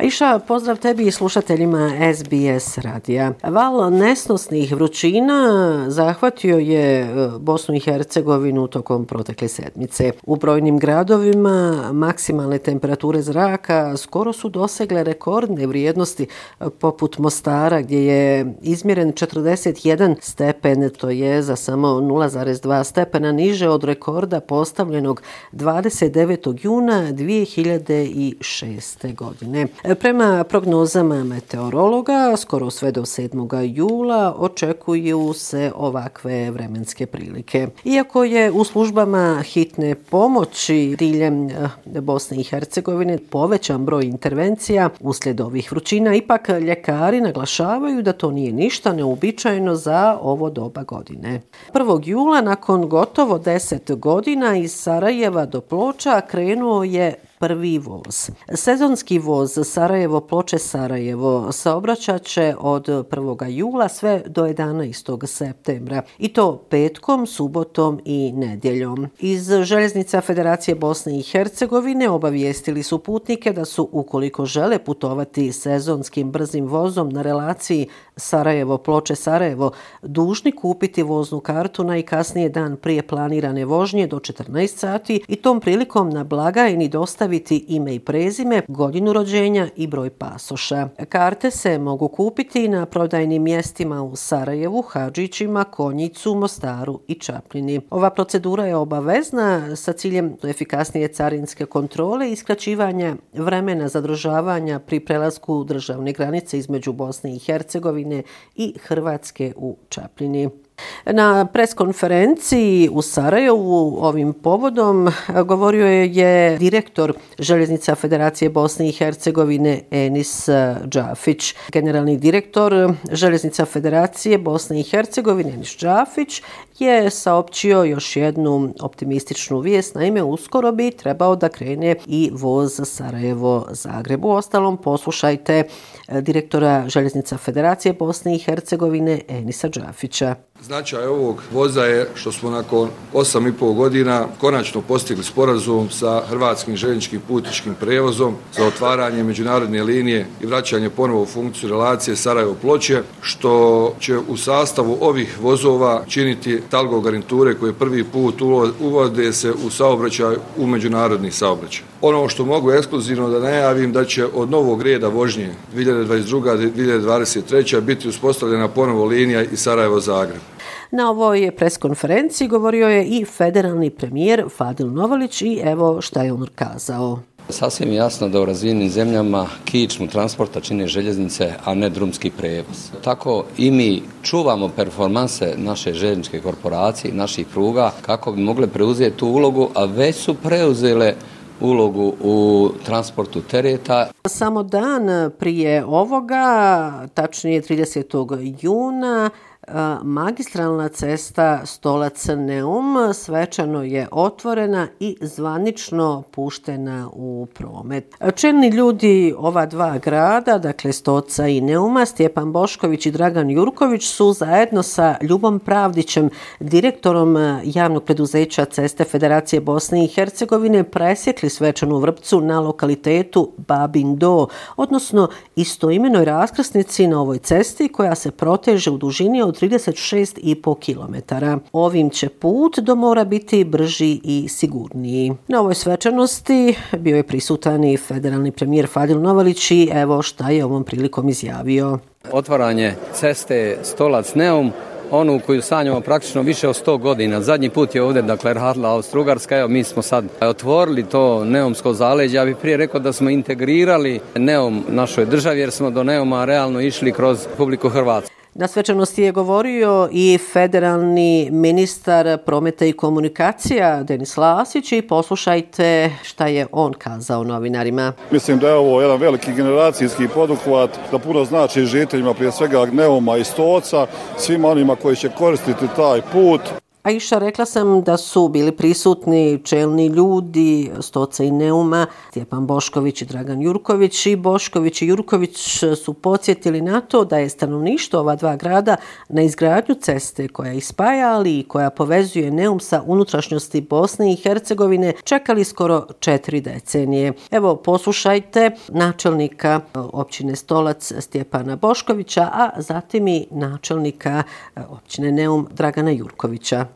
Iša, pozdrav tebi i slušateljima SBS radija. Val nesnosnih vrućina zahvatio je e, Bosnu i Hercegovinu tokom protekle sedmice. U brojnim gradovima maksimalne temperature zraka skoro su dosegle rekordne vrijednosti e, poput Mostara gdje je izmjeren 41 stepen, to je za samo 0,2 stepena niže od rekorda postavljenog 29. juna 2006. godine. Prema prognozama meteorologa, skoro sve do 7. jula očekuju se ovakve vremenske prilike. Iako je u službama hitne pomoći diljem eh, Bosne i Hercegovine povećan broj intervencija usled ovih vrućina, ipak ljekari naglašavaju da to nije ništa neobičajno za ovo doba godine. 1. jula, nakon gotovo 10 godina, iz Sarajeva do Ploča krenuo je prvi voz. Sezonski voz Sarajevo Ploče Sarajevo saobraćaće od 1. jula sve do 11. septembra i to petkom, subotom i nedjeljom. Iz Željeznica Federacije Bosne i Hercegovine obavijestili su putnike da su ukoliko žele putovati sezonskim brzim vozom na relaciji Sarajevo Ploče Sarajevo dužni kupiti voznu kartu najkasnije dan prije planirane vožnje do 14 sati i tom prilikom na blagajni dosta dostaviti ime i prezime, godinu rođenja i broj pasoša. Karte se mogu kupiti na prodajnim mjestima u Sarajevu, Hadžićima, Konjicu, Mostaru i Čapljini. Ova procedura je obavezna sa ciljem efikasnije carinske kontrole i skraćivanja vremena zadržavanja pri prelasku državne granice između Bosne i Hercegovine i Hrvatske u Čapljini. Na preskonferenciji u Sarajevu ovim povodom govorio je direktor Željeznica Federacije Bosne i Hercegovine Enis Džafić. Generalni direktor Željeznica Federacije Bosne i Hercegovine Enis Džafić je saopćio još jednu optimističnu vijest. Naime, uskoro bi trebao da krene i voz Sarajevo-Zagrebu. Ostalom, poslušajte e, direktora Željeznica Federacije Bosne i Hercegovine Enisa Džafića. Značaj ovog voza je što smo nakon 8,5 godina konačno postigli sporazum sa Hrvatskim željezničkim putničkim prevozom za otvaranje međunarodne linije i vraćanje ponovo u funkciju relacije Sarajevo-Ploče, što će u sastavu ovih vozova činiti talgo garniture koje prvi put uvode se u saobraćaj u međunarodni saobraćaj. Ono što mogu ekskluzivno da najavim da će od novog reda vožnje 2022-2023 biti uspostavljena ponovo linija i Sarajevo-Zagreb. Na ovoj preskonferenciji govorio je i federalni premijer Fadil Novalić i evo šta je on kazao. Sasvim jasno da u razvijenim zemljama kičnu transporta čine željeznice, a ne drumski prevoz. Tako i mi čuvamo performanse naše željezničke korporacije, naših pruga, kako bi mogle preuzeti tu ulogu, a već su preuzele ulogu u transportu tereta. Samo dan prije ovoga, tačnije 30. juna, magistralna cesta Stolac Neum svečano je otvorena i zvanično puštena u promet. Čelni ljudi ova dva grada, dakle Stoca i Neuma, Stjepan Bošković i Dragan Jurković su zajedno sa Ljubom Pravdićem, direktorom javnog preduzeća Ceste Federacije Bosne i Hercegovine, presjekli svečanu vrpcu na lokalitetu Babin Do, odnosno istoimenoj raskrsnici na ovoj cesti koja se proteže u dužini od 36,5 km. Ovim će put do mora biti brži i sigurniji. Na ovoj svečanosti bio je prisutan i federalni premijer Fadil Novalić i evo šta je ovom prilikom izjavio. Otvaranje ceste Stolac Neum onu koju sanjamo praktično više od 100 godina. Zadnji put je ovdje, dakle, radila Austro-Ugarska, evo mi smo sad otvorili to neomsko zaleđe. Ja bih prije rekao da smo integrirali neom našoj državi, jer smo do neoma realno išli kroz publiku Hrvatsku. Na svečanosti je govorio i federalni ministar prometa i komunikacija Denis Lasić i poslušajte šta je on kazao novinarima. Mislim da je ovo jedan veliki generacijski poduhvat da puno znači žiteljima prije svega Neuma i Stoca, svima onima koji će koristiti taj put. A iša rekla sam da su bili prisutni čelni ljudi Stoca i Neuma, Stjepan Bošković i Dragan Jurković i Bošković i Jurković su podsjetili na to da je stanovništvo ova dva grada na izgradnju ceste koja ispaja, ali i koja povezuje Neum sa unutrašnjosti Bosne i Hercegovine čekali skoro četiri decenije. Evo, poslušajte načelnika općine Stolac Stjepana Boškovića, a zatim i načelnika općine Neum Dragana Jurkovića.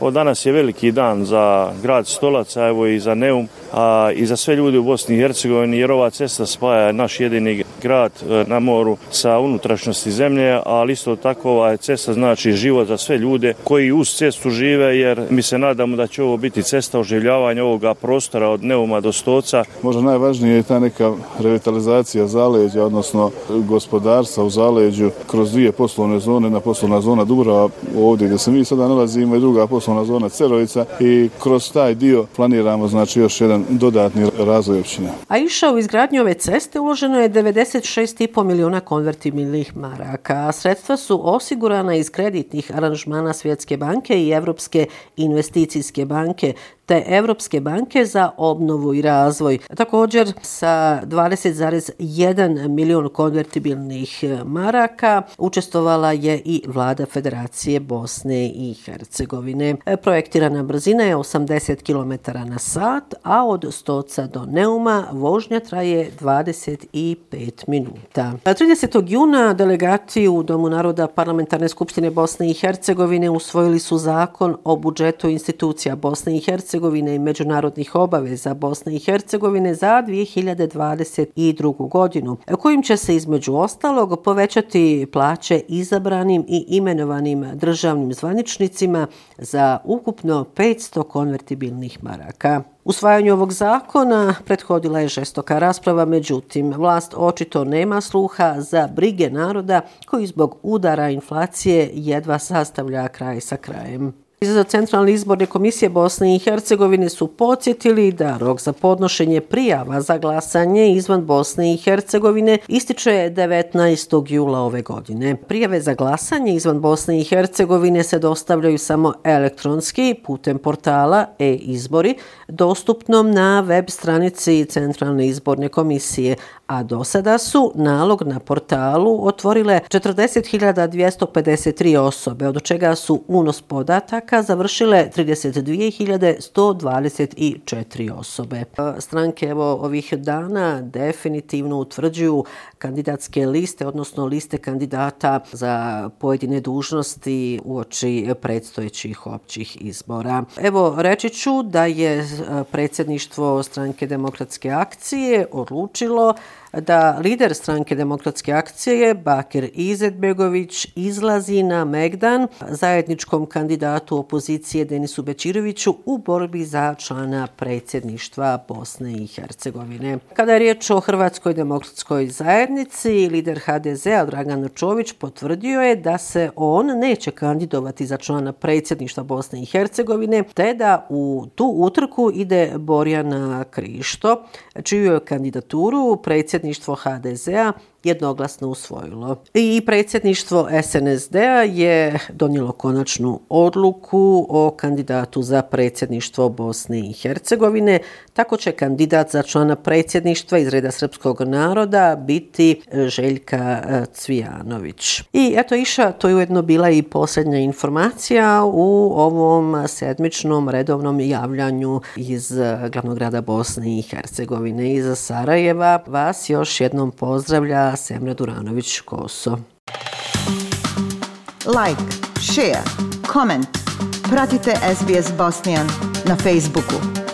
Od danas je veliki dan za grad Stolac, evo i za Neum, a i za sve ljudi u Bosni i Hercegovini, jer ova cesta spaja naš jedini grad e, na moru sa unutrašnjosti zemlje, ali isto tako ova cesta znači život za sve ljude koji uz cestu žive, jer mi se nadamo da će ovo biti cesta oživljavanja ovoga prostora od Neuma do Stoca. Možda najvažnije je ta neka revitalizacija zaleđa, odnosno gospodarstva u zaleđu kroz dvije poslovne zone, na poslovna zona Dubrava, ovdje gdje se mi sada nalazimo i druga poslovna zona Cerovica i kroz taj dio planiramo znači još jedan dodatni razvoj općine. A iša u izgradnju ove ceste uloženo je 96,5 miliona konvertibilnih maraka, sredstva su osigurana iz kreditnih aranžmana Svjetske banke i Evropske investicijske banke, te Evropske banke za obnovu i razvoj. Također sa 20,1 milion konvertibilnih e, maraka učestvovala je i vlada Federacije Bosne i Hercegovine. E, projektirana brzina je 80 km na sat, a od Stoca do Neuma vožnja traje 25 minuta. E, 30. juna delegati u Domu naroda Parlamentarne skupštine Bosne i Hercegovine usvojili su zakon o budžetu institucija Bosne i Hercegovine Hercegovine i međunarodnih obaveza Bosne i Hercegovine za 2022. godinu, kojim će se između ostalog povećati plaće izabranim i imenovanim državnim zvaničnicima za ukupno 500 konvertibilnih maraka. Usvajanju ovog zakona prethodila je žestoka rasprava, međutim, vlast očito nema sluha za brige naroda koji zbog udara inflacije jedva sastavlja kraj sa krajem. Za centralne izborne komisije Bosne i Hercegovine su podsjetili da rok za podnošenje prijava za glasanje izvan Bosne i Hercegovine ističe 19. jula ove godine. Prijave za glasanje izvan Bosne i Hercegovine se dostavljaju samo elektronski putem portala e-izbori dostupnom na web stranici Centralne izborne komisije, a do sada su nalog na portalu otvorile 40.253 osobe, od čega su unos podataka završile 32.124 osobe. Stranke evo ovih dana definitivno utvrđuju kandidatske liste, odnosno liste kandidata za pojedine dužnosti u oči predstojećih općih izbora. Evo, reći ću da je predsjedništvo stranke demokratske akcije odlučilo da lider stranke demokratske akcije Bakir Izetbegović izlazi na Megdan zajedničkom kandidatu opozicije Denisu Bečiroviću u borbi za člana predsjedništva Bosne i Hercegovine. Kada je riječ o Hrvatskoj demokratskoj zajednici, lider HDZ-a Dragan Čović potvrdio je da se on neće kandidovati za člana predsjedništva Bosne i Hercegovine, te da u tu utrku ide Borjana Krišto, čiju je kandidaturu predsjedništva predsjedništvo HDZ-a jednoglasno usvojilo. I predsjedništvo SNSD-a je donijelo konačnu odluku o kandidatu za predsjedništvo Bosne i Hercegovine. Tako će kandidat za člana predsjedništva iz reda srpskog naroda biti Željka e, Cvijanović. I eto iša, to je ujedno bila i posljednja informacija u ovom sedmičnom redovnom javljanju iz e, glavnog grada Bosne i Hercegovine iz Sarajeva. Vas još jednom pozdravlja Semra Duranović-Koso. Like, share, comment. Pratite SBS Bosnian na Facebooku.